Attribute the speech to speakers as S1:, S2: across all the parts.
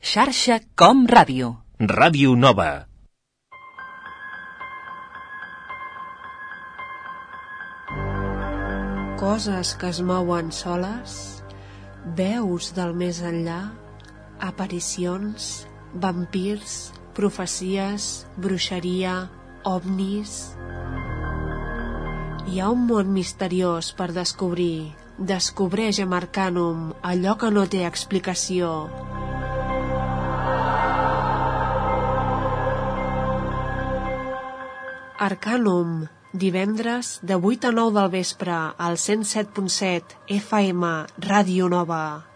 S1: Xarxa Com Ràdio.
S2: Ràdio Nova.
S3: Coses que es mouen soles, veus del més enllà, aparicions, vampirs, profecies, bruixeria, ovnis... Hi ha un món misteriós per descobrir. Descobreix amb Arcanum allò que no té explicació. Arcanum, divendres de 8 a 9 del vespre al 107.7 FM Ràdio Nova.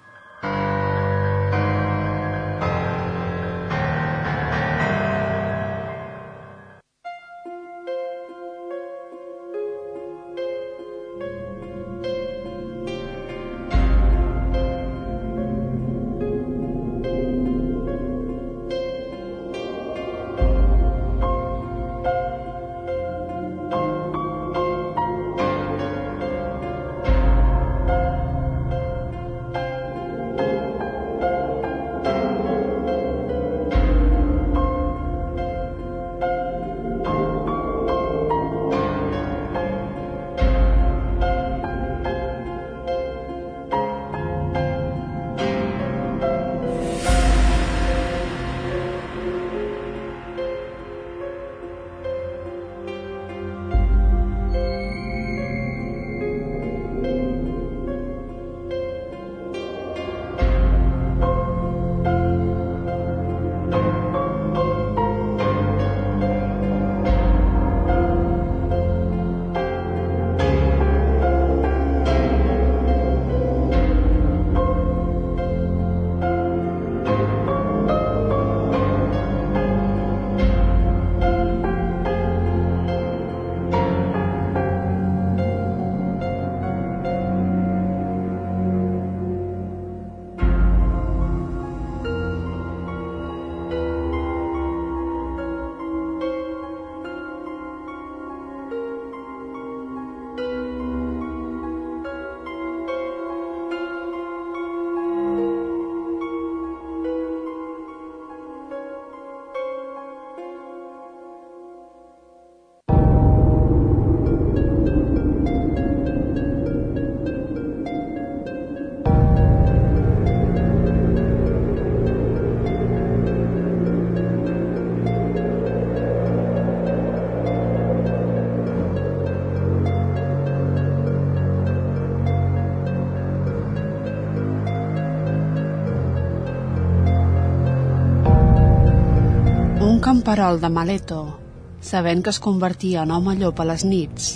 S3: Camperol de Maleto, sabent que es convertia en home llop a les nits,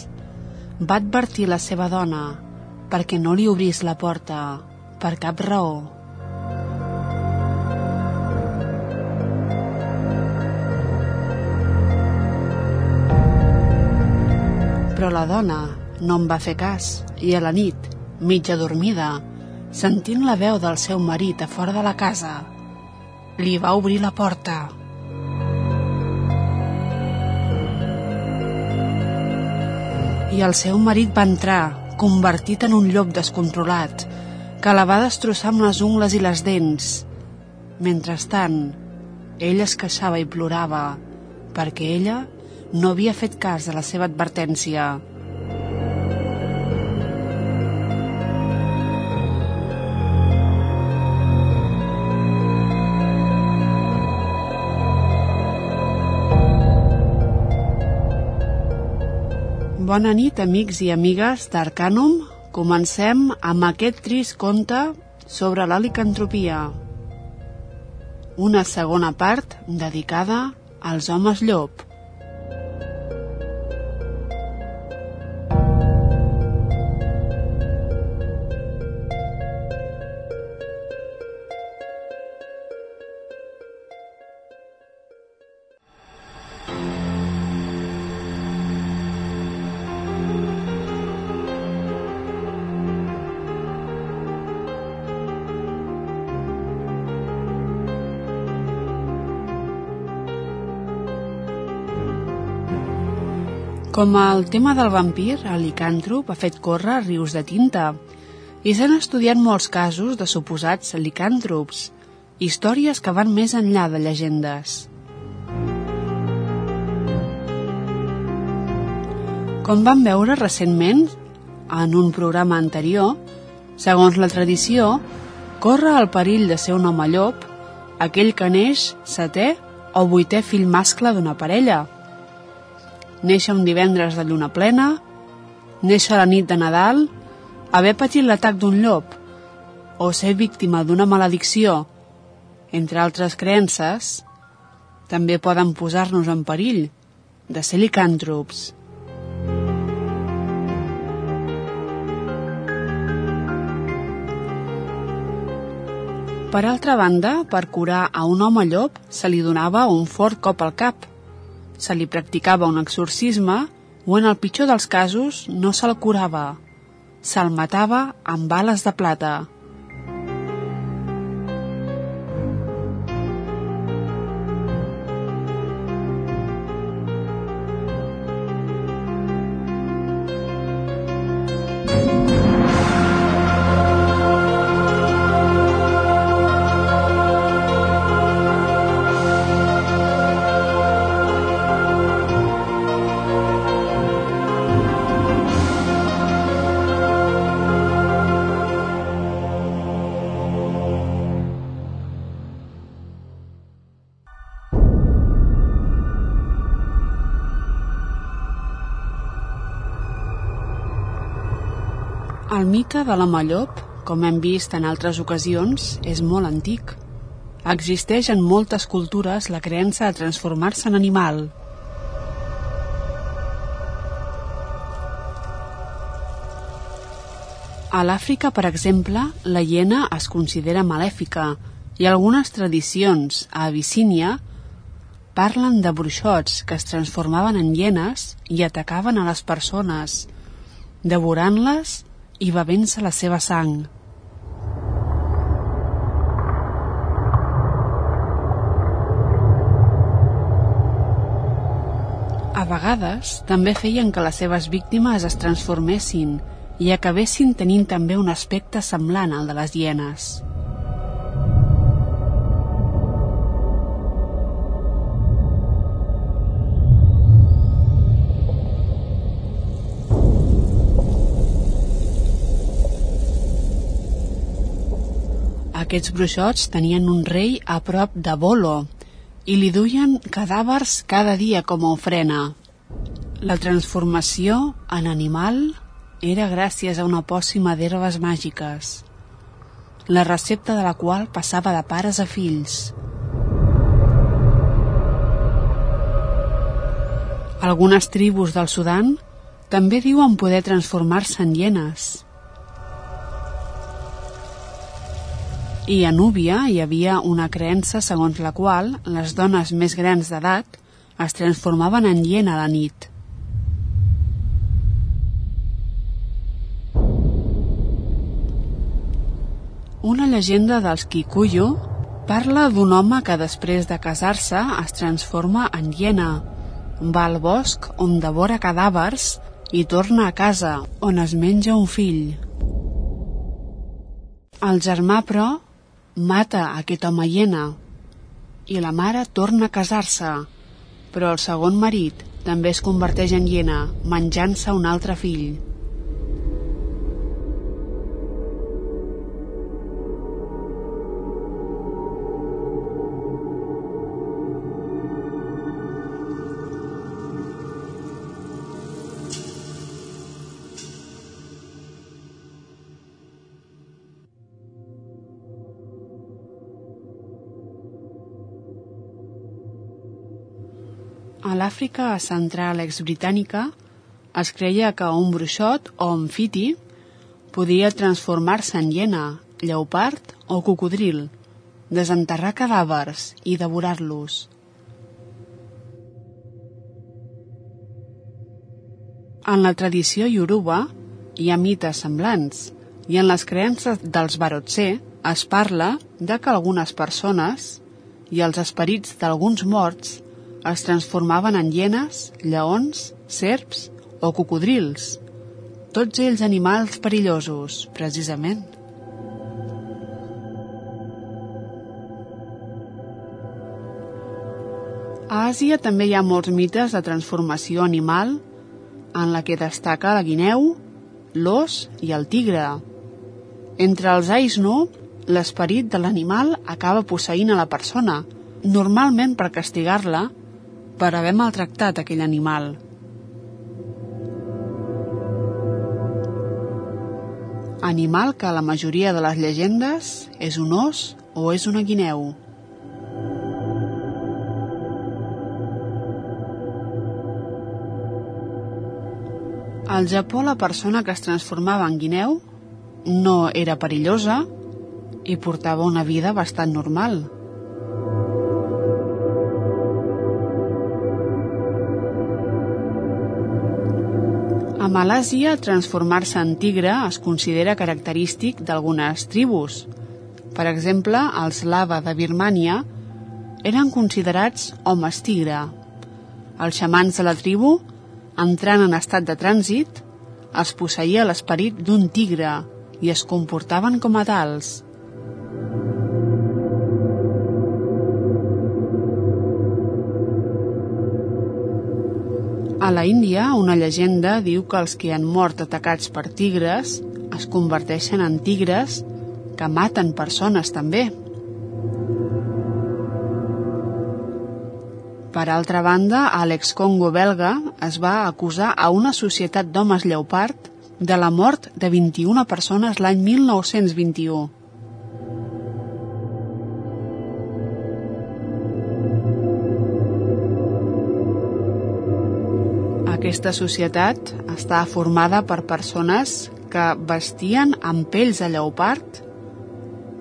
S3: va advertir la seva dona perquè no li obrís la porta per cap raó. Però la dona no em va fer cas i a la nit, mitja dormida, sentint la veu del seu marit a fora de la casa, li va obrir la porta. I el seu marit va entrar, convertit en un llop descontrolat, que la va destrossar amb les ungles i les dents. Mentrestant, ell es queixava i plorava, perquè ella no havia fet cas de la seva advertència. Bona nit, amics i amigues d'Arcanum. Comencem amb aquest trist conte sobre la licantropia. Una segona part dedicada als homes llop. Com el tema del vampir, el licàntrop ha fet córrer rius de tinta i s'han estudiat molts casos de suposats licàntrops, històries que van més enllà de llegendes. Com vam veure recentment en un programa anterior, segons la tradició, corre el perill de ser un home llop aquell que neix setè o vuitè fill mascle d'una parella. Néixer un divendres de lluna plena, néixer la nit de Nadal, haver patit l'atac d'un llop o ser víctima d'una maledicció, entre altres creences, també poden posar-nos en perill de ser licàntrops. Per altra banda, per curar a un home llop se li donava un fort cop al cap. Se li practicava un exorcisme o, en el pitjor dels casos, no se'l curava. Se'l matava amb bales de plata. Mite de l'home llop, com hem vist en altres ocasions, és molt antic. Existeix en moltes cultures la creença de transformar-se en animal. A l'Àfrica, per exemple, la hiena es considera malèfica i algunes tradicions a Abissínia parlen de bruixots que es transformaven en hienes i atacaven a les persones, devorant-les i bevent-se la seva sang. A vegades també feien que les seves víctimes es transformessin i acabessin tenint també un aspecte semblant al de les hienes. Aquests bruixots tenien un rei a prop de Bolo i li duien cadàvers cada dia com a ofrena. La transformació en animal era gràcies a una pòssima d'herbes màgiques, la recepta de la qual passava de pares a fills. Algunes tribus del Sudan també diuen poder transformar-se en hienes. I a Núbia hi havia una creença segons la qual les dones més grans d'edat es transformaven en hiena a la nit. Una llegenda dels Kikuyu parla d'un home que després de casar-se es transforma en hiena, va al bosc on devora cadàvers i torna a casa on es menja un fill. El germà, però, mata aquest home hiena i la mare torna a casar-se, però el segon marit també es converteix en hiena, menjant-se un altre fill. A l'Àfrica central ex-britànica es creia que un bruixot o amfiti podia transformar-se en hiena, lleopard o cocodril, desenterrar cadàvers i devorar-los. En la tradició ioruba hi ha mites semblants i en les creences dels Barotse es parla de que algunes persones i els esperits d'alguns morts es transformaven en hienes, lleons, serps o cocodrils, tots ells animals perillosos, precisament. A Àsia també hi ha molts mites de transformació animal en la que destaca la guineu, l'os i el tigre. Entre els Aisnu, l'esperit de l'animal acaba posseint a la persona, normalment per castigar-la per haver maltractat aquell animal. Animal que a la majoria de les llegendes és un os o és una guineu. Al Japó la persona que es transformava en guineu no era perillosa i portava una vida bastant normal. A transformar-se en tigre es considera característic d'algunes tribus. Per exemple, els lava de Birmània eren considerats homes tigre. Els xamans de la tribu entrant en estat de trànsit, els posseïa l'esperit d'un tigre i es comportaven com a tals. A la Índia, una llegenda diu que els que han mort atacats per tigres es converteixen en tigres que maten persones també. Per altra banda, a l'ex-Congo belga es va acusar a una societat d'homes lleopard de la mort de 21 persones l'any 1921. Aquesta societat està formada per persones que vestien amb pells de lleopard,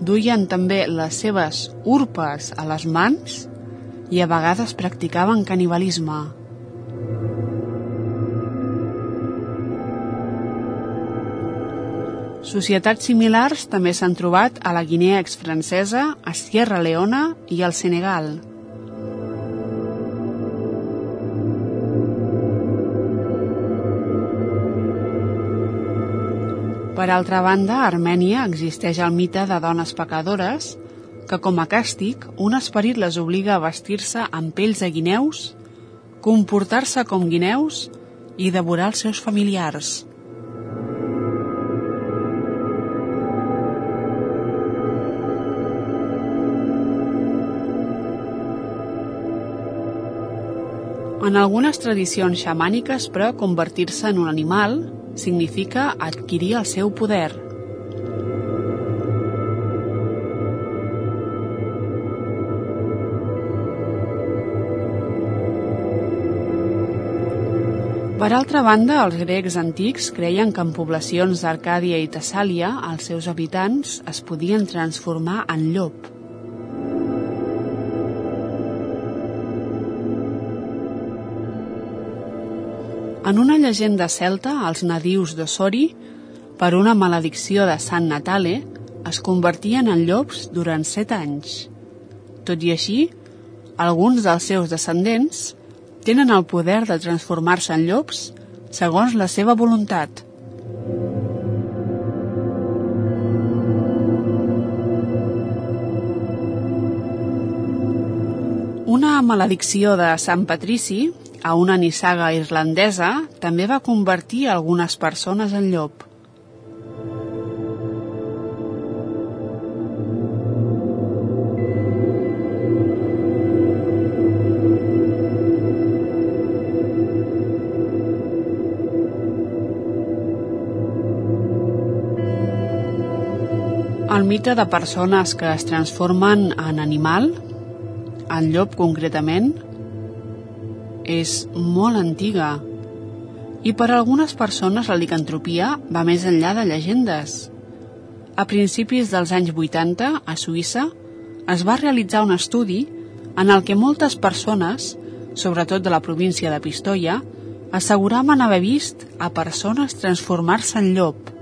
S3: duien també les seves urpes a les mans i a vegades practicaven canibalisme. Societats similars també s'han trobat a la Guinea ex-francesa, a Sierra Leona i al Senegal. Per altra banda, a Armènia existeix el mite de dones pecadores que com a càstig un esperit les obliga a vestir-se amb pells de guineus, comportar-se com guineus i devorar els seus familiars. En algunes tradicions xamàniques, però, convertir-se en un animal significa adquirir el seu poder – Per altra banda, els grecs antics creien que en poblacions d'Arcàdia i Tessàlia els seus habitants es podien transformar en llop. En una llegenda celta, els nadius de Sori, per una maledicció de Sant Natale, es convertien en llops durant set anys. Tot i així, alguns dels seus descendents tenen el poder de transformar-se en llops segons la seva voluntat. Una maledicció de Sant Patrici, a una nissaga irlandesa, també va convertir algunes persones en llop. El mite de persones que es transformen en animal, en llop concretament, és molt antiga i per a algunes persones la licantropia va més enllà de llegendes. A principis dels anys 80, a Suïssa, es va realitzar un estudi en el que moltes persones, sobretot de la província de Pistoia, asseguraven haver vist a persones transformar-se en llop.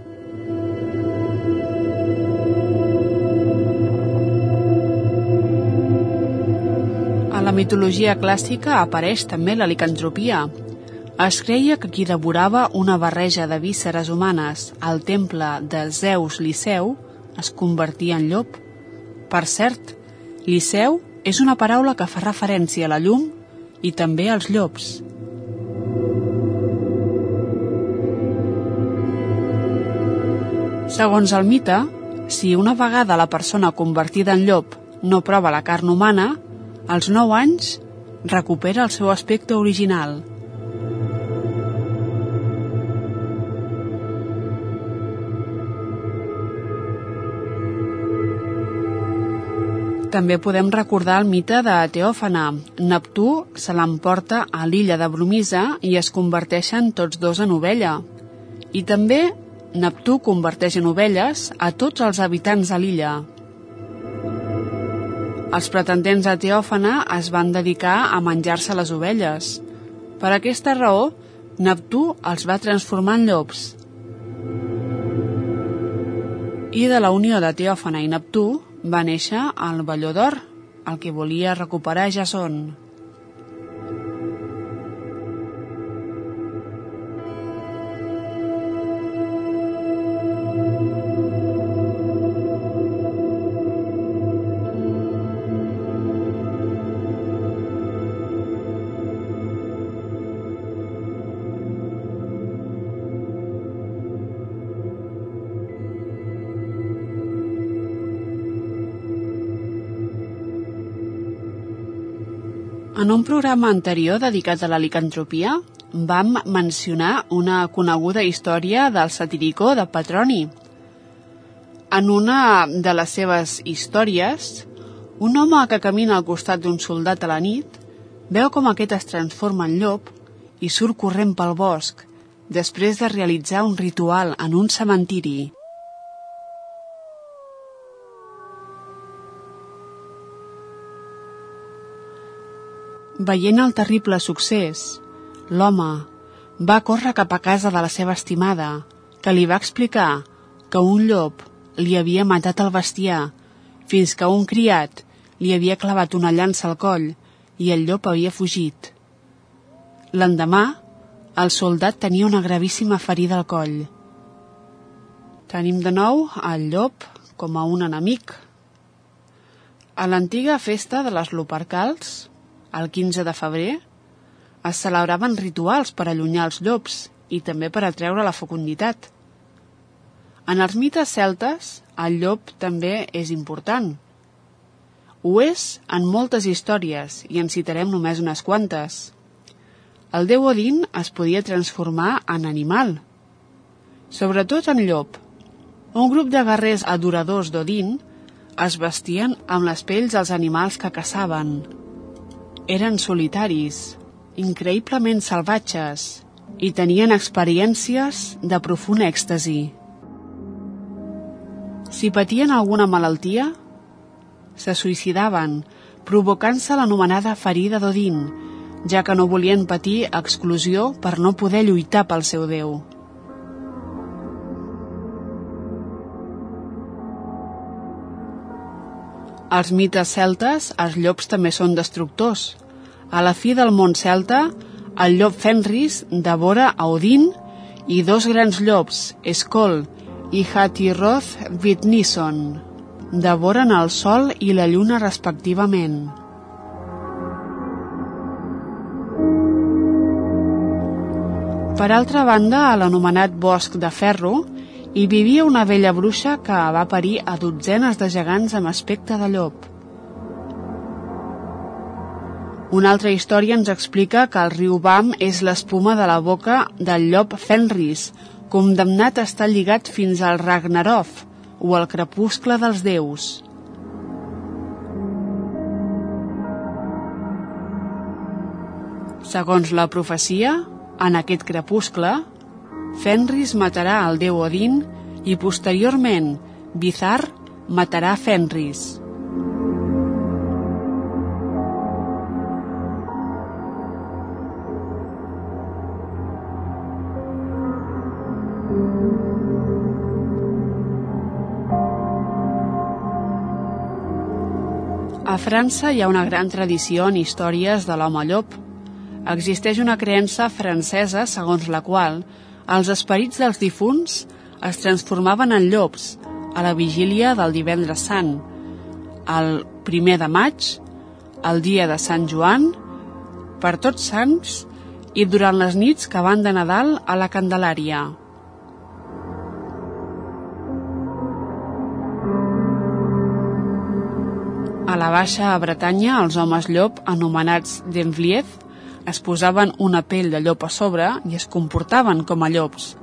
S3: Mitologia clàssica apareix també la licantropia. Es creia que qui devorava una barreja de vísceres humanes al temple de Zeus Liceu es convertia en llop. Per cert, Liceu és una paraula que fa referència a la llum i també els llops. Segons el mite, si una vegada la persona convertida en llop no prova la carn humana, als 9 anys recupera el seu aspecte original. També podem recordar el mite de Teòfana. Neptú se l'emporta a l'illa de Bromisa i es converteixen tots dos en ovella. I també Neptú converteix en ovelles a tots els habitants de l'illa. Els pretendents a Teòfana es van dedicar a menjar-se les ovelles. Per aquesta raó, Neptú els va transformar en llops. I de la unió de Teòfana i Neptú va néixer al Valló d'Or, el que volia recuperar Jason. En un programa anterior dedicat a la licantropia, vam mencionar una coneguda història del satiricó de Petroni. En una de les seves històries, un home que camina al costat d'un soldat a la nit veu com aquest es transforma en llop i surt corrent pel bosc, després de realitzar un ritual en un cementiri. Veient el terrible succés, l'home va córrer cap a casa de la seva estimada, que li va explicar que un llop li havia matat el bestiar, fins que un criat li havia clavat una llança al coll i el llop havia fugit. L'endemà, el soldat tenia una gravíssima ferida al coll. Tenim de nou el llop com a un enemic. A l'antiga festa de les Lupercals, el 15 de febrer, es celebraven rituals per allunyar els llops i també per atreure la fecunditat. En els mites celtes, el llop també és important. Ho és en moltes històries i en citarem només unes quantes. El déu Odin es podia transformar en animal, sobretot en llop. Un grup de guerrers adoradors d'Odin es vestien amb les pells dels animals que caçaven. Eren solitaris, increïblement salvatges i tenien experiències de profund èxtasi. Si patien alguna malaltia, se suïcidaven, provocant-se l'anomenada ferida d'Odin, ja que no volien patir exclusió per no poder lluitar pel seu déu. Als mites celtes, els llops també són destructors. A la fi del món celta, el llop Fenris devora a Odin i dos grans llops, Skoll i Hatiroth Vitnisson, devoren el sol i la lluna respectivament. Per altra banda, a l'anomenat Bosc de Ferro, hi vivia una vella bruixa que va parir a dotzenes de gegants amb aspecte de llop. Una altra història ens explica que el riu Bam és l'espuma de la boca del llop Fenris, condemnat a estar lligat fins al Ragnarok, o al crepuscle dels déus. Segons la profecia, en aquest crepuscle, Fenris matarà el déu Odin i posteriorment Bizar matarà Fenris. A França hi ha una gran tradició en històries de l'home llop. Existeix una creença francesa segons la qual els esperits dels difunts es transformaven en llops a la vigília del divendres sant, el primer de maig, el dia de Sant Joan, per tots sants i durant les nits que van de Nadal a la Candelària. A la Baixa Bretanya, els homes llop, anomenats d'Envlief, es posaven una pell de llop a sobre i es comportaven com a llops.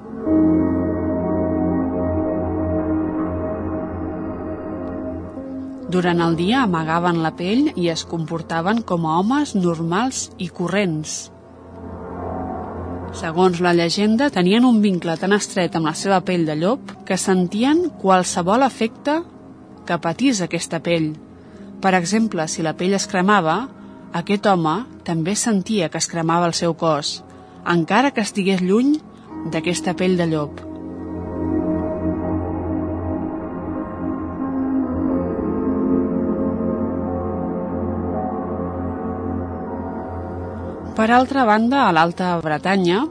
S3: Durant el dia amagaven la pell i es comportaven com a homes normals i corrents. Segons la llegenda, tenien un vincle tan estret amb la seva pell de llop que sentien qualsevol efecte que patís aquesta pell. Per exemple, si la pell es cremava, aquest home també sentia que es cremava el seu cos, encara que estigués lluny d'aquesta pell de llop. Per altra banda, a l'Alta Bretanya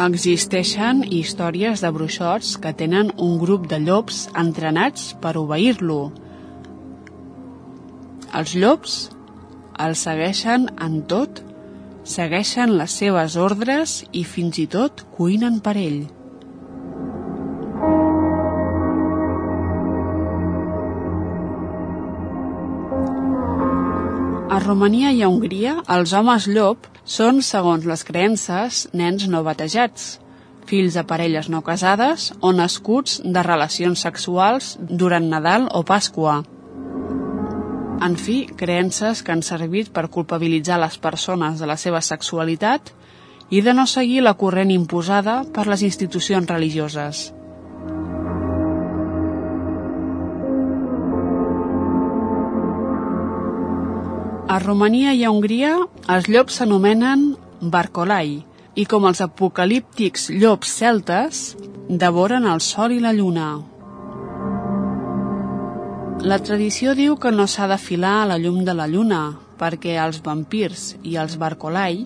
S3: existeixen històries de bruixots que tenen un grup de llops entrenats per obeir-lo. Els llops el segueixen en tot, segueixen les seves ordres i fins i tot cuinen per ell. A Romania i a Hongria, els homes llop són, segons les creences, nens no batejats, fills de parelles no casades o nascuts de relacions sexuals durant Nadal o Pasqua. En fi, creences que han servit per culpabilitzar les persones de la seva sexualitat i de no seguir la corrent imposada per les institucions religioses. A Romania i a Hongria els llops s'anomenen barcolai i com els apocalíptics llops celtes devoren el sol i la lluna. La tradició diu que no s'ha de filar a la llum de la lluna perquè els vampirs i els barcolai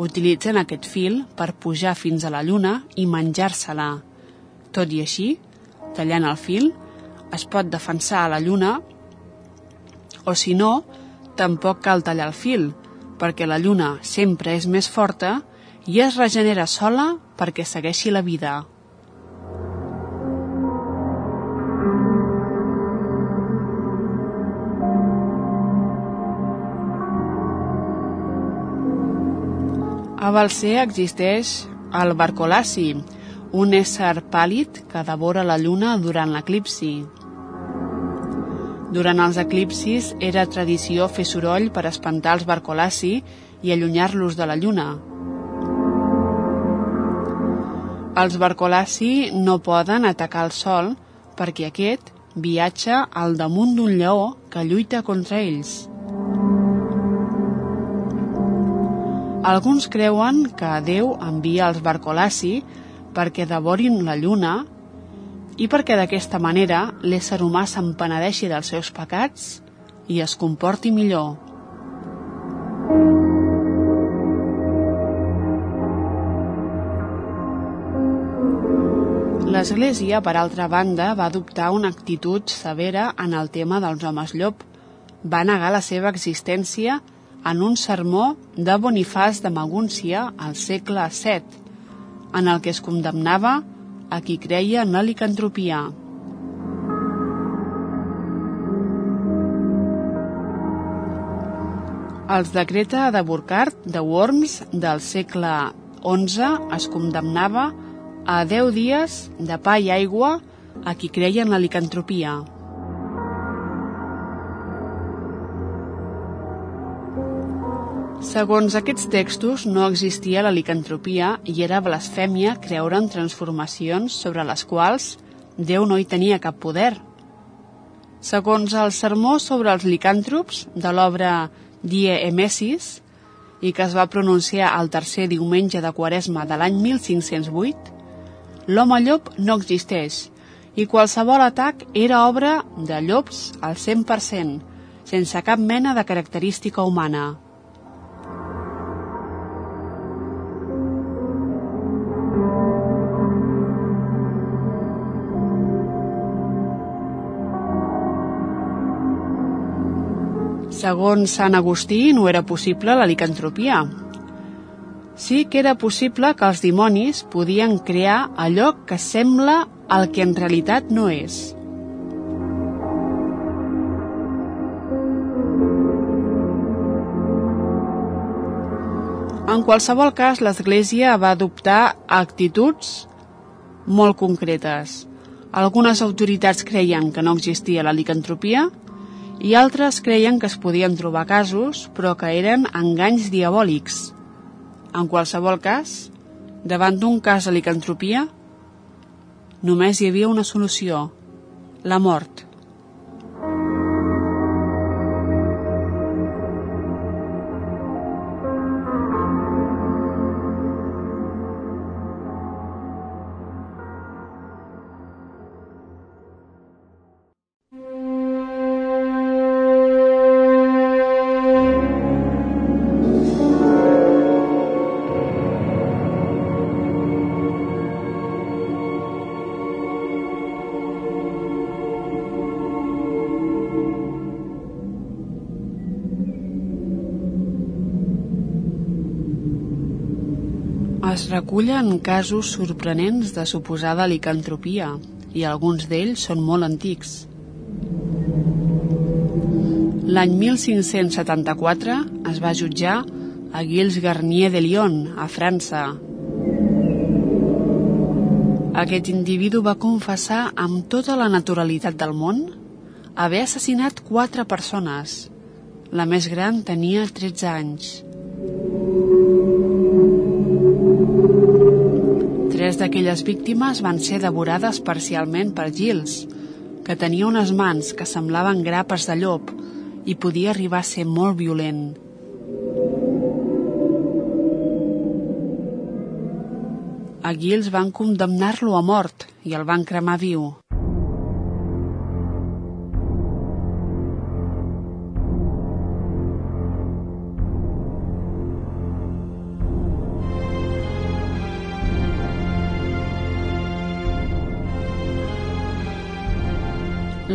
S3: utilitzen aquest fil per pujar fins a la lluna i menjar-se-la. Tot i així, tallant el fil, es pot defensar a la lluna o si no, tampoc cal tallar el fil, perquè la lluna sempre és més forta i es regenera sola perquè segueixi la vida. A Balcer existeix el Barcolaci, un ésser pàl·lid que devora la lluna durant l'eclipsi. Durant els eclipsis era tradició fer soroll per espantar els barcolaci i allunyar-los de la lluna. Els barcolaci no poden atacar el sol perquè aquest viatja al damunt d'un lleó que lluita contra ells. Alguns creuen que Déu envia els barcolaci perquè devorin la lluna i perquè d'aquesta manera l'ésser humà s'empenedeixi dels seus pecats i es comporti millor. L'Església, per altra banda, va adoptar una actitud severa en el tema dels homes llop. Va negar la seva existència en un sermó de Bonifàs de Magúncia al segle VII, en el que es condemnava a qui creia en la licantropia. Els decreta de Burkhardt de Worms del segle XI es condemnava a 10 dies de pa i aigua a qui creia en la licantropia. Segons aquests textos, no existia la licantropia i era blasfèmia creure en transformacions sobre les quals Déu no hi tenia cap poder. Segons el sermó sobre els licàntrops de l'obra Die Emesis, i que es va pronunciar el tercer diumenge de Quaresma de l'any 1508, l'home llop no existeix i qualsevol atac era obra de llops al 100%, sense cap mena de característica humana. Segons Sant Agustí, no era possible la licantropia. Sí que era possible que els dimonis podien crear allò que sembla el que en realitat no és. En qualsevol cas, l'Església va adoptar actituds molt concretes. Algunes autoritats creien que no existia la licantropia i altres creien que es podien trobar casos, però que eren enganys diabòlics. En qualsevol cas, davant d'un cas de licantropia, només hi havia una solució, la mort. Recullen casos sorprenents de suposada licantropia i alguns d'ells són molt antics. L'any 1574 es va jutjar a Gilles Garnier de Lyon, a França. Aquest individu va confessar amb tota la naturalitat del món haver assassinat quatre persones. La més gran tenia 13 anys. Tres d'aquelles víctimes van ser devorades parcialment per Gilles, que tenia unes mans que semblaven grapes de llop i podia arribar a ser molt violent. A Gilles van condemnar-lo a mort i el van cremar viu.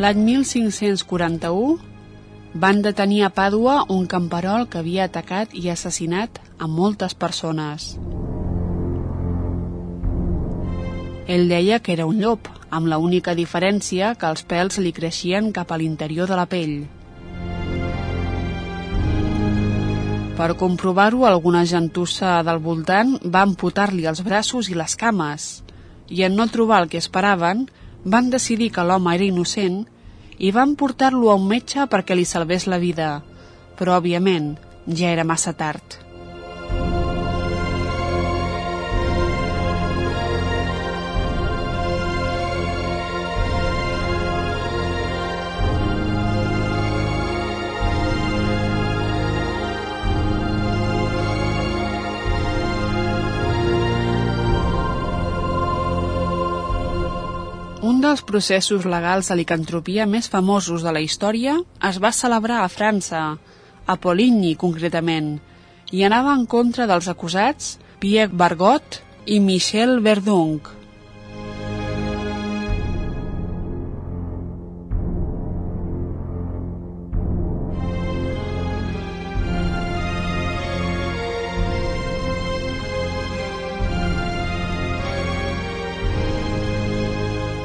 S3: L'any 1541 van detenir a Pàdua un camperol que havia atacat i assassinat a moltes persones. Ell deia que era un llop, amb la única diferència que els pèls li creixien cap a l'interior de la pell. Per comprovar-ho, alguna gentussa del voltant va amputar-li els braços i les cames, i en no trobar el que esperaven, van decidir que l'home era innocent i van portar-lo a un metge perquè li salvés la vida, però, òbviament, ja era massa tard. Dels processos legals de licantropia més famosos de la història es va celebrar a França, a Poligny concretament, i anava en contra dels acusats Pierre Bargot i Michel Verdung.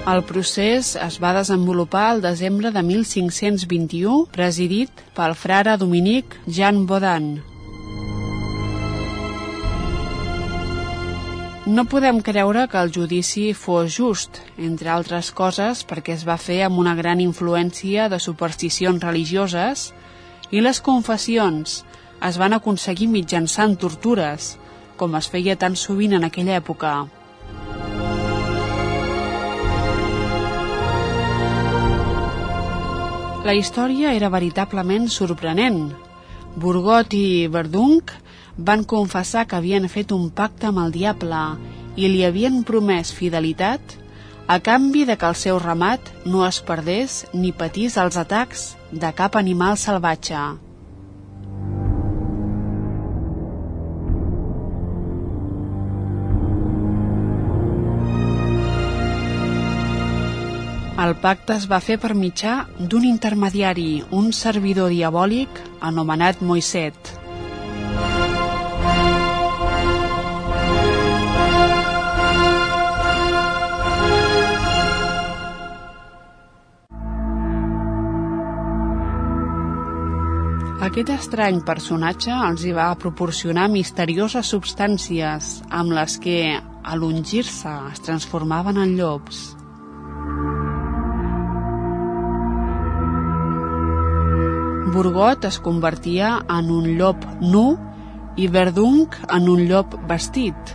S3: El procés es va desenvolupar al desembre de 1521, presidit pel frare dominic Jean Baudin. No podem creure que el judici fos just, entre altres coses perquè es va fer amb una gran influència de supersticions religioses i les confessions es van aconseguir mitjançant tortures, com es feia tan sovint en aquella època. La història era veritablement sorprenent. Burgot i Verdunk van confessar que havien fet un pacte amb el diable i li havien promès fidelitat a canvi de que el seu ramat no es perdés ni patís els atacs de cap animal salvatge. El pacte es va fer per mitjà d'un intermediari, un servidor diabòlic anomenat Moisset. Aquest estrany personatge els hi va proporcionar misterioses substàncies amb les que, a l'ungir-se, es transformaven en llops. Burgot es convertia en un llop nu i Verdunk en un llop vestit.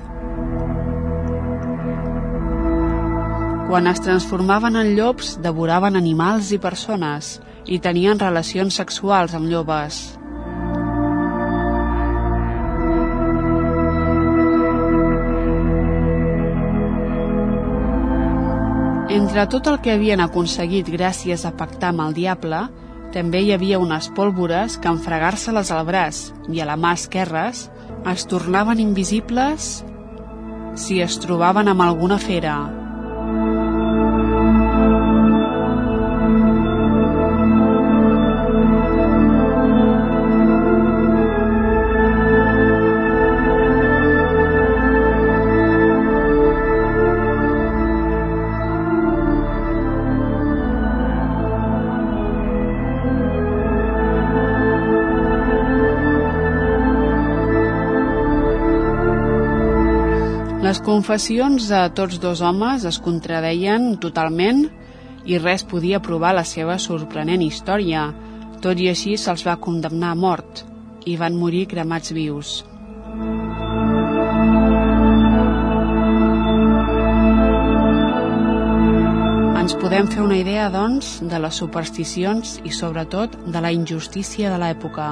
S3: Quan es transformaven en llops, devoraven animals i persones i tenien relacions sexuals amb llobes. Entre tot el que havien aconseguit gràcies a pactar amb el diable, també hi havia unes pólvores que en fregar-se-les al braç i a la mà esquerres es tornaven invisibles si es trobaven amb alguna fera. Confessions de tots dos homes es contradeien totalment i res podia provar la seva sorprenent història. Tot i així se'ls va condemnar a mort i van morir cremats vius. Ens podem fer una idea, doncs, de les supersticions i, sobretot, de la injustícia de l'època.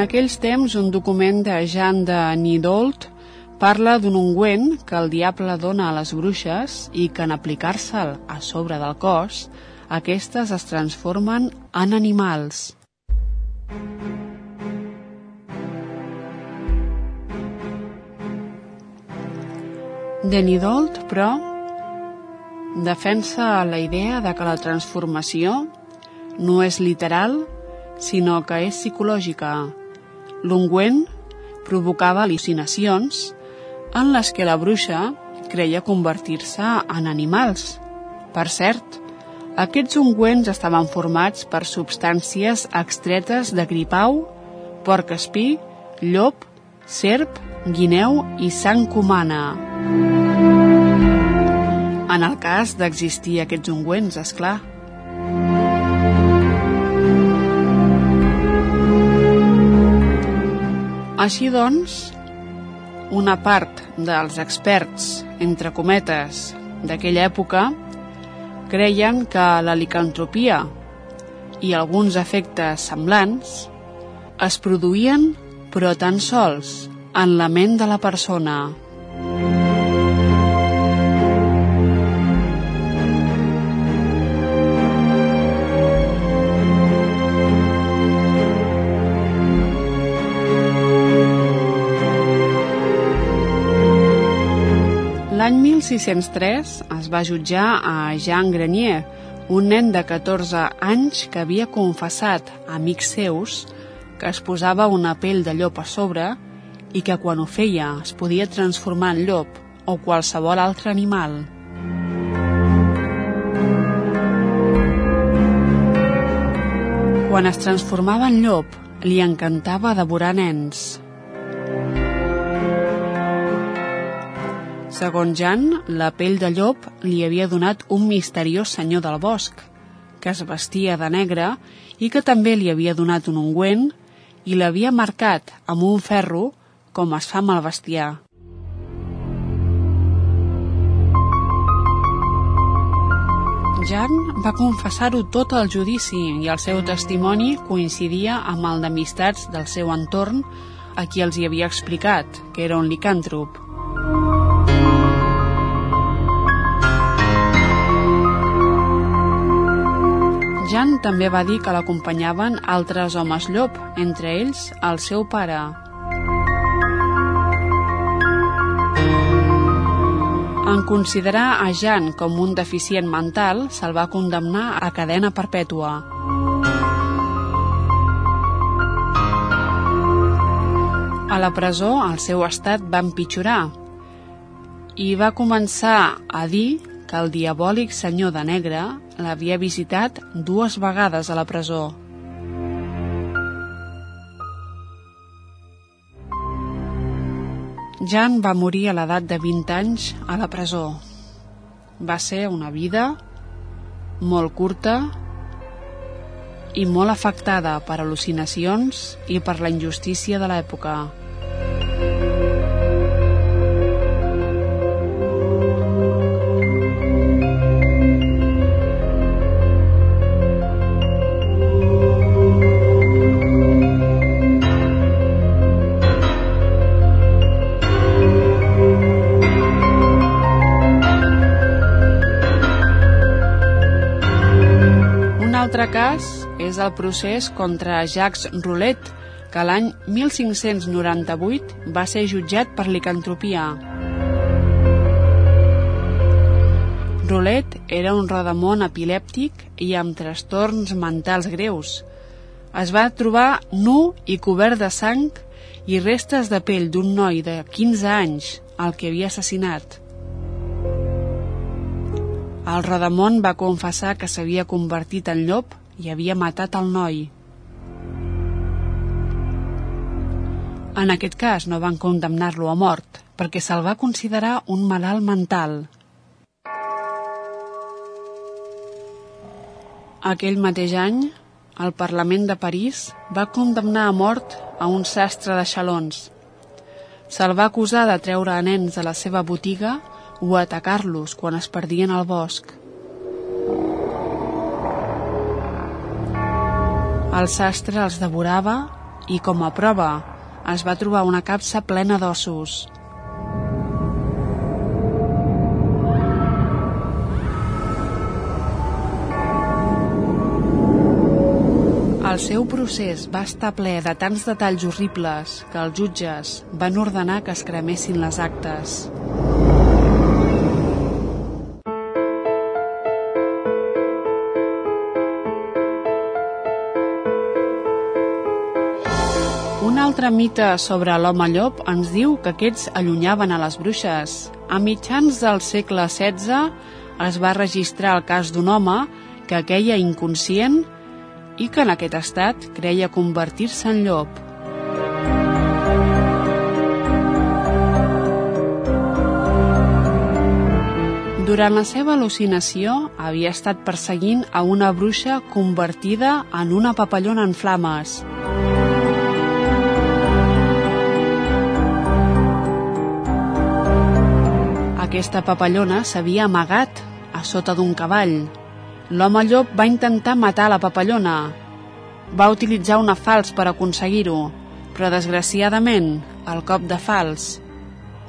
S3: En aquells temps, un document de Jean de Nidolt parla d'un ungüent que el diable dona a les bruixes i que en aplicar-se'l a sobre del cos, aquestes es transformen en animals. Denidolt, però, defensa la idea de que la transformació no és literal, sinó que és psicològica. L'ungüent provocava al·lucinacions en les que la bruixa creia convertir-se en animals. Per cert, aquests ungüents estaven formats per substàncies extretes de gripau, porc espí, llop, serp, guineu i sang humana. En el cas d'existir aquests ungüents, és clar. Així doncs, una part dels experts, entre cometes, d'aquella època creien que la licantropia i alguns efectes semblants es produïen però tan sols en la ment de la persona. 1603 es va jutjar a Jean Grenier, un nen de 14 anys que havia confessat a amics seus que es posava una pell de llop a sobre i que quan ho feia es podia transformar en llop o qualsevol altre animal. Quan es transformava en llop, li encantava devorar nens. Segons Jan, la pell de llop li havia donat un misteriós senyor del bosc, que es vestia de negre i que també li havia donat un ungüent i l'havia marcat amb un ferro com es fa amb el bestiar. Jan va confessar-ho tot al judici i el seu testimoni coincidia amb el d'amistats del seu entorn a qui els hi havia explicat que era un licàntrop. Jan també va dir que l'acompanyaven altres homes llop, entre ells el seu pare. En considerar a Jan com un deficient mental, se'l va condemnar a cadena perpètua. A la presó, el seu estat va empitjorar i va començar a dir que el diabòlic senyor de negre l'havia visitat dues vegades a la presó. Jan va morir a l'edat de 20 anys a la presó. Va ser una vida molt curta i molt afectada per al·lucinacions i per la injustícia de l'època. Cas és el procés contra Jacques Roulet, que l'any 1598 va ser jutjat per licantropia. Roulet era un rodamont epilèptic i amb trastorns mentals greus. Es va trobar nu i cobert de sang i restes de pell d'un noi de 15 anys, el que havia assassinat. El Rodamont va confessar que s'havia convertit en llop i havia matat el noi. En aquest cas no van condemnar-lo a mort, perquè se'l va considerar un malalt mental. Aquell mateix any, el Parlament de París va condemnar a mort a un sastre de xalons. Se'l va acusar de treure a nens de la seva botiga o atacar-los quan es perdien al bosc. El sastre els devorava i, com a prova, es va trobar una capsa plena d'ossos. El seu procés va estar ple de tants detalls horribles que els jutges van ordenar que es cremessin les actes. Altre mite sobre l'home llop ens diu que aquests allunyaven a les bruixes. A mitjans del segle XVI es va registrar el cas d'un home que queia inconscient i que en aquest estat creia convertir-se en llop. Durant la seva al·lucinació havia estat perseguint a una bruixa convertida en una papallona en flames. Aquesta papallona s'havia amagat a sota d'un cavall. L'home llop va intentar matar la papallona. Va utilitzar una fals per aconseguir-ho, però desgraciadament, el cop de fals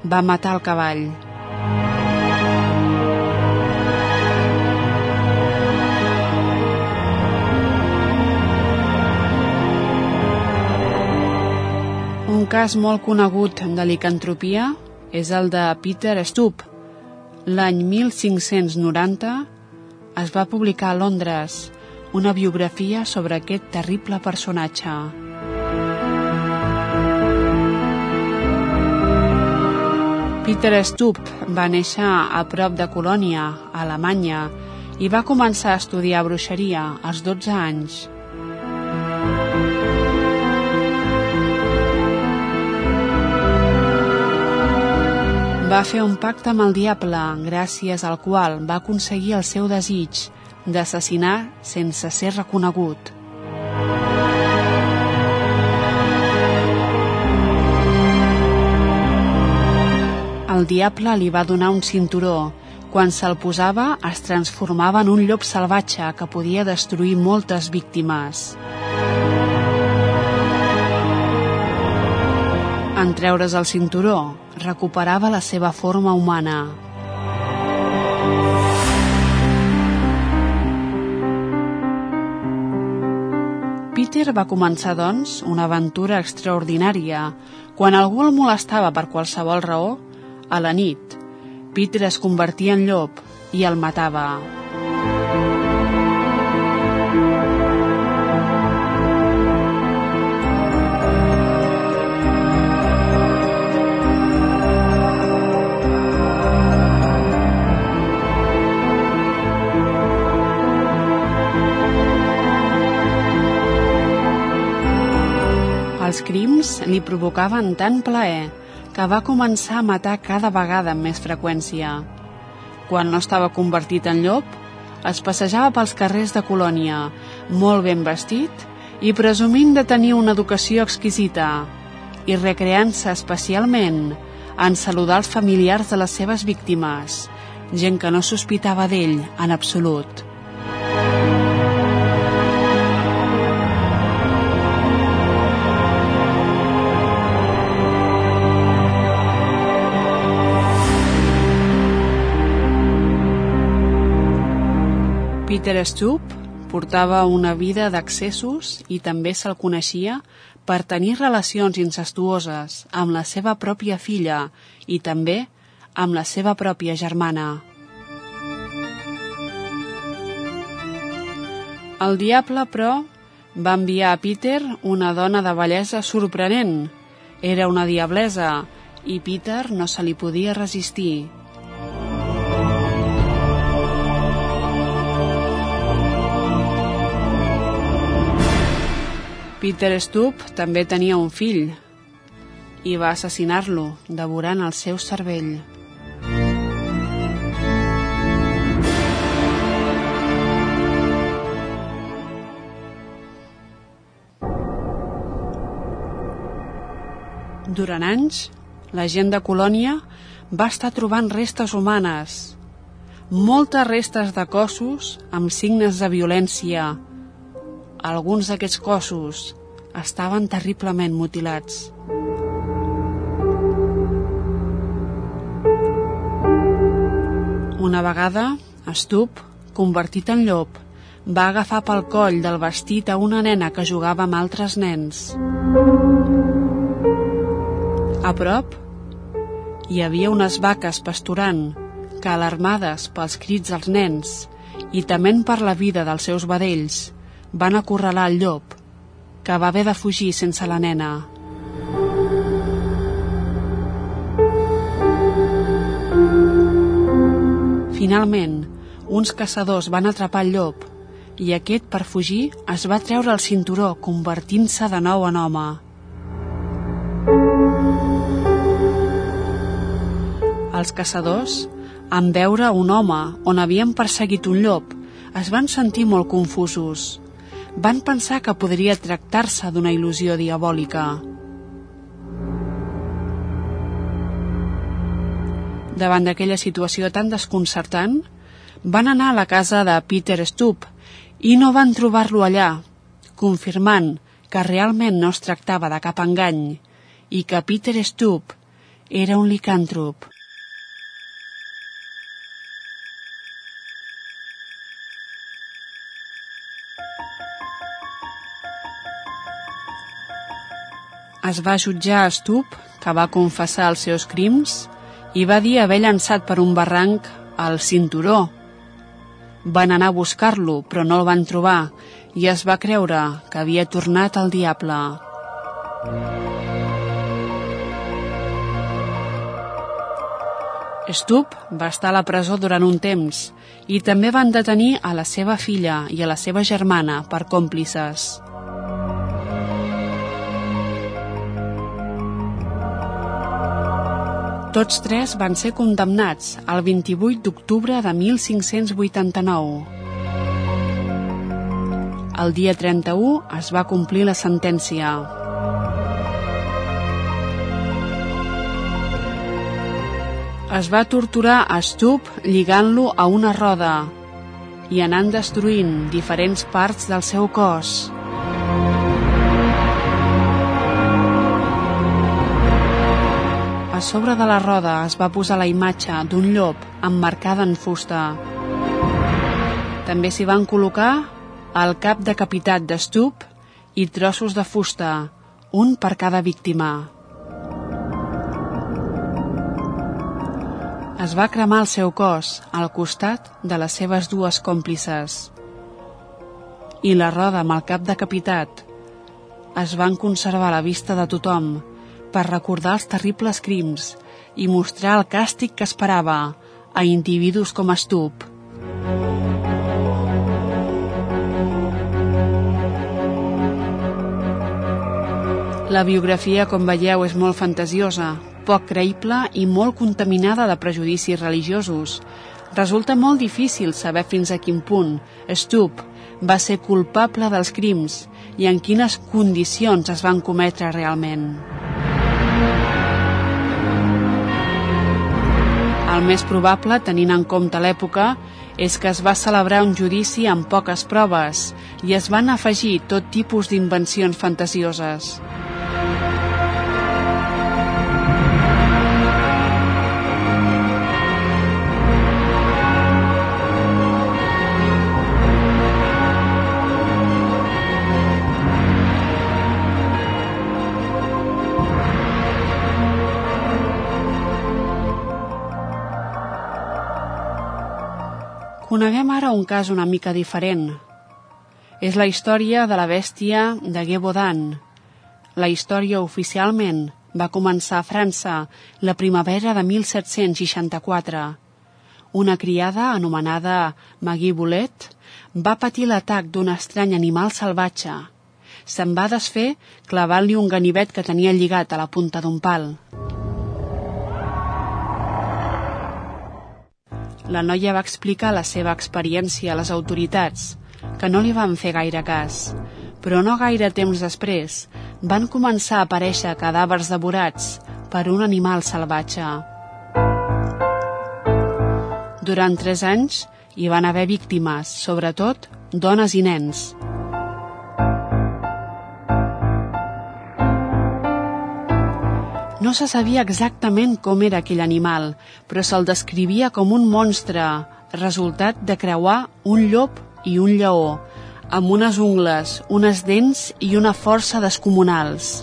S3: va matar el cavall. Un cas molt conegut de licantropia és el de Peter Stoop, L'any 1590 es va publicar a Londres una biografia sobre aquest terrible personatge. Peter Stupp va néixer a prop de Colònia, a Alemanya, i va començar a estudiar bruixeria als 12 anys. Va fer un pacte amb el diable, gràcies al qual va aconseguir el seu desig d'assassinar sense ser reconegut. El diable li va donar un cinturó. Quan se'l posava, es transformava en un llop salvatge que podia destruir moltes víctimes. En treure's el cinturó, recuperava la seva forma humana. Peter va començar, doncs, una aventura extraordinària. Quan algú el molestava per qualsevol raó, a la nit, Peter es convertia en llop i el matava. Els crims li provocaven tant plaer que va començar a matar cada vegada amb més freqüència. Quan no estava convertit en llop, es passejava pels carrers de Colònia, molt ben vestit i presumint de tenir una educació exquisita, i recreant-se especialment en saludar els familiars de les seves víctimes, gent que no sospitava d'ell en absolut. Peter Stoop portava una vida d'accessos i també se'l coneixia per tenir relacions incestuoses amb la seva pròpia filla i també amb la seva pròpia germana. El diable, però, va enviar a Peter una dona de bellesa sorprenent. Era una diablesa i Peter no se li podia resistir. Peter Stoop també tenia un fill i va assassinar-lo, devorant el seu cervell. Durant anys, la gent de Colònia va estar trobant restes humanes, moltes restes de cossos amb signes de violència, alguns d'aquests cossos estaven terriblement mutilats. Una vegada, Stup, convertit en llop, va agafar pel coll del vestit a una nena que jugava amb altres nens. A prop, hi havia unes vaques pasturant que, alarmades pels crits dels nens i tement per la vida dels seus vedells, van acorralar el llop, que va haver de fugir sense la nena. Finalment, uns caçadors van atrapar el llop i aquest, per fugir, es va treure el cinturó, convertint-se de nou en home. Els caçadors, en veure un home on havien perseguit un llop, es van sentir molt confusos van pensar que podria tractar-se d'una il·lusió diabòlica. Davant d'aquella situació tan desconcertant, van anar a la casa de Peter Stoop i no van trobar-lo allà, confirmant que realment no es tractava de cap engany i que Peter Stoop era un licàntrop. Es va jutjar a Stup, que va confessar els seus crims, i va dir haver llançat per un barranc al cinturó. Van anar a buscar-lo, però no el van trobar, i es va creure que havia tornat al diable. Stup va estar a la presó durant un temps i també van detenir a la seva filla i a la seva germana per còmplices. Tots tres van ser condemnats el 28 d'octubre de 1589. El dia 31 es va complir la sentència. Es va torturar a Stup lligant-lo a una roda i anant destruint diferents parts del seu cos. Sobre de la roda es va posar la imatge d'un llop emmarcada en fusta. També s'hi van col·locar el cap decapitat d'estup i trossos de fusta, un per cada víctima. Es va cremar el seu cos al costat de les seves dues còmplices. I la roda amb el cap decapitat es van conservar a la vista de tothom per recordar els terribles crims i mostrar el càstig que esperava a individus com Stup. La biografia, com veieu, és molt fantasiosa, poc creïble i molt contaminada de prejudicis religiosos. Resulta molt difícil saber fins a quin punt Stup va ser culpable dels crims i en quines condicions es van cometre realment. El més probable, tenint en compte l'època, és que es va celebrar un judici amb poques proves i es van afegir tot tipus d'invencions fantasioses. Coneguem ara un cas una mica diferent. És la història de la bèstia de Gévaudan. La història oficialment va començar a França la primavera de 1764. Una criada anomenada Magui Boulet va patir l'atac d'un estrany animal salvatge. Se'n va desfer clavant-li un ganivet que tenia lligat a la punta d'un pal. La noia va explicar la seva experiència a les autoritats, que no li van fer gaire cas. Però no gaire temps després van començar a aparèixer cadàvers devorats per un animal salvatge. Durant tres anys hi van haver víctimes, sobretot dones i nens. No se sabia exactament com era aquell animal, però se'l descrivia com un monstre, resultat de creuar un llop i un lleó, amb unes ungles, unes dents i una força descomunals.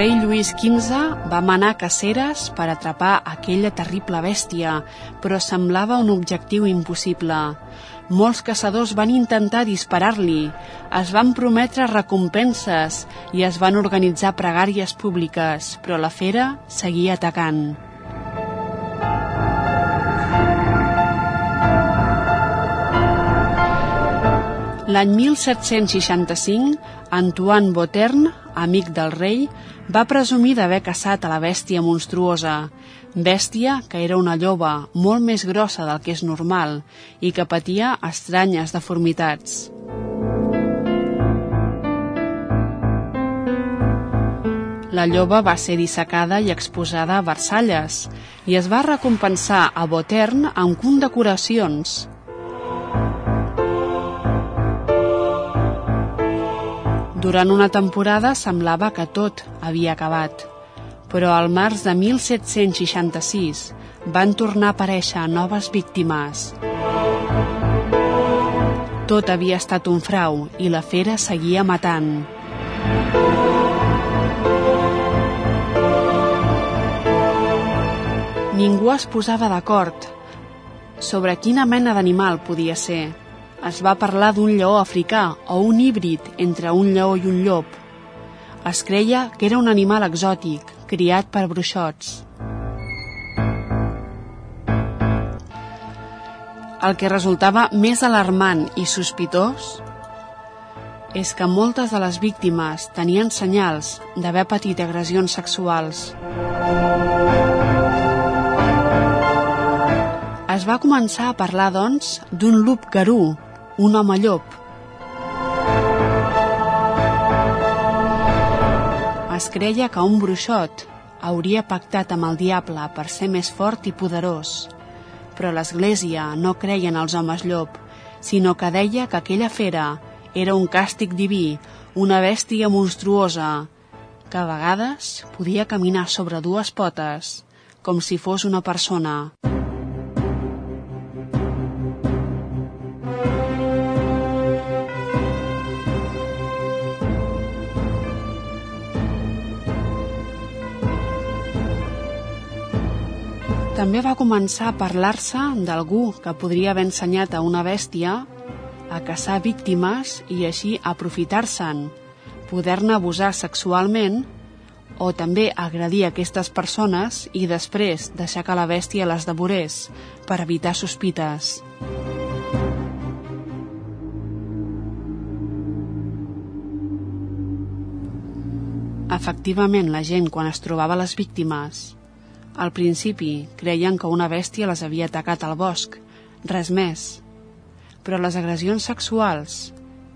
S3: Rei Lluís XV va manar caceres per atrapar aquella terrible bèstia, però semblava un objectiu impossible. Molts caçadors van intentar disparar-li, es van prometre recompenses i es van organitzar pregàries públiques, però la fera seguia atacant. L'any 1765, Antoine Botern, amic del rei, va presumir d'haver caçat a la bèstia monstruosa, bèstia que era una lloba molt més grossa del que és normal i que patia estranyes deformitats. La lloba va ser dissecada i exposada a Versalles i es va recompensar a Botern amb condecoracions, Durant una temporada semblava que tot havia acabat, però al març de 1766 van tornar a aparèixer noves víctimes. Tot havia estat un frau i la fera seguia matant. Ningú es posava d'acord sobre quina mena d'animal podia ser es va parlar d'un lleó africà o un híbrid entre un lleó i un llop. Es creia que era un animal exòtic, criat per bruixots. El que resultava més alarmant i sospitós és que moltes de les víctimes tenien senyals d'haver patit agressions sexuals. Es va començar a parlar, doncs, d'un lup garú, un home llop. Es creia que un bruixot hauria pactat amb el diable per ser més fort i poderós, però l'Església no creia en els homes llop, sinó que deia que aquella fera era un càstig diví, una bèstia monstruosa, que a vegades podia caminar sobre dues potes, com si fos una persona. També va començar a parlar-se d'algú que podria haver ensenyat a una bèstia a caçar víctimes i així aprofitar-se'n, poder-ne abusar sexualment o també agredir aquestes persones i després deixar que la bèstia les devorés per evitar sospites. Efectivament, la gent, quan es trobava les víctimes, al principi creien que una bèstia les havia atacat al bosc, res més. Però les agressions sexuals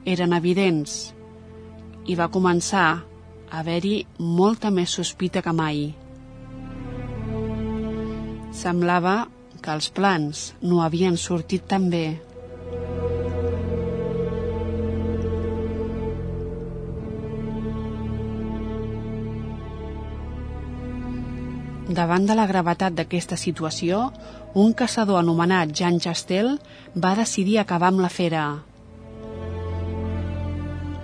S3: eren evidents i va començar a haver-hi molta més sospita que mai. Semblava que els plans no havien sortit tan bé. Davant de la gravetat d'aquesta situació, un caçador anomenat Jean Chastel va decidir acabar amb la fera.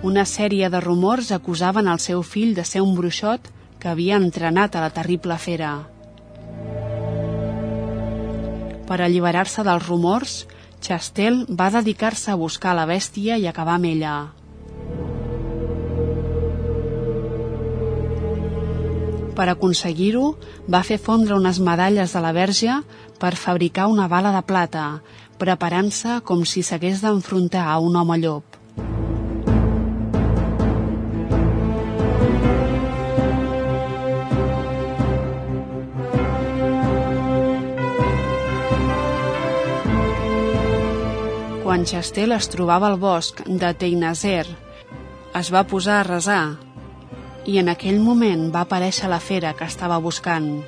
S3: Una sèrie de rumors acusaven al seu fill de ser un bruixot que havia entrenat a la terrible fera. Per alliberar-se dels rumors, Chastel va dedicar-se a buscar la bèstia i acabar amb ella. Per aconseguir-ho, va fer fondre unes medalles de la verge per fabricar una bala de plata, preparant-se com si s'hagués d'enfrontar a un home llop. Quan Chastel es trobava al bosc de Teinazer, es va posar a resar i en aquell moment va aparèixer la fera que estava buscant.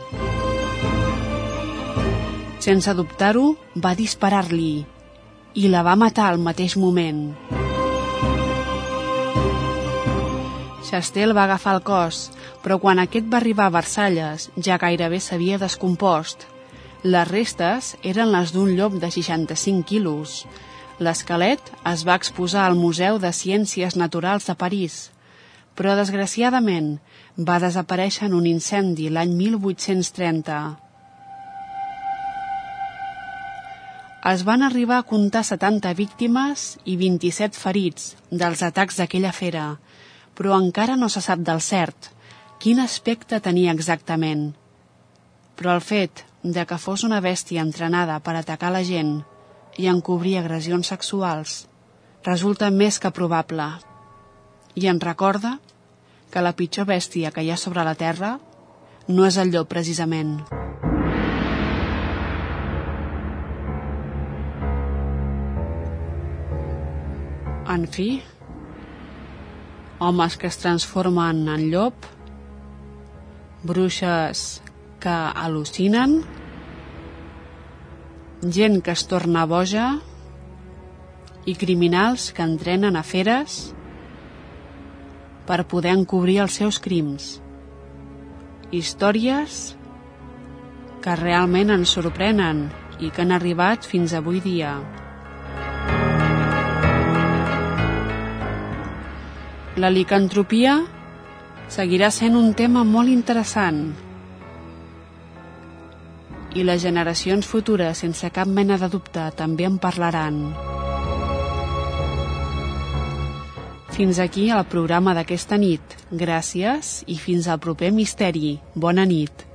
S3: Sense dubtar-ho, va disparar-li i la va matar al mateix moment. Chastel va agafar el cos, però quan aquest va arribar a Versalles ja gairebé s'havia descompost. Les restes eren les d'un llop de 65 quilos. L'esquelet es va exposar al Museu de Ciències Naturals de París però desgraciadament va desaparèixer en un incendi l'any 1830. Es van arribar a comptar 70 víctimes i 27 ferits dels atacs d'aquella fera, però encara no se sap del cert quin aspecte tenia exactament. Però el fet de que fos una bèstia entrenada per atacar la gent i encobrir agressions sexuals resulta més que probable i ens recorda que la pitjor bèstia que hi ha sobre la Terra no és el llop, precisament. En fi, homes que es transformen en llop, bruixes que al·lucinen, gent que es torna boja i criminals que entrenen a feres per poder encobrir els seus crims. Històries que realment ens sorprenen i que han arribat fins avui dia. La licantropia seguirà sent un tema molt interessant i les generacions futures, sense cap mena de dubte, també en parlaran. Fins aquí el programa d'aquesta nit. Gràcies i fins al proper misteri. Bona nit.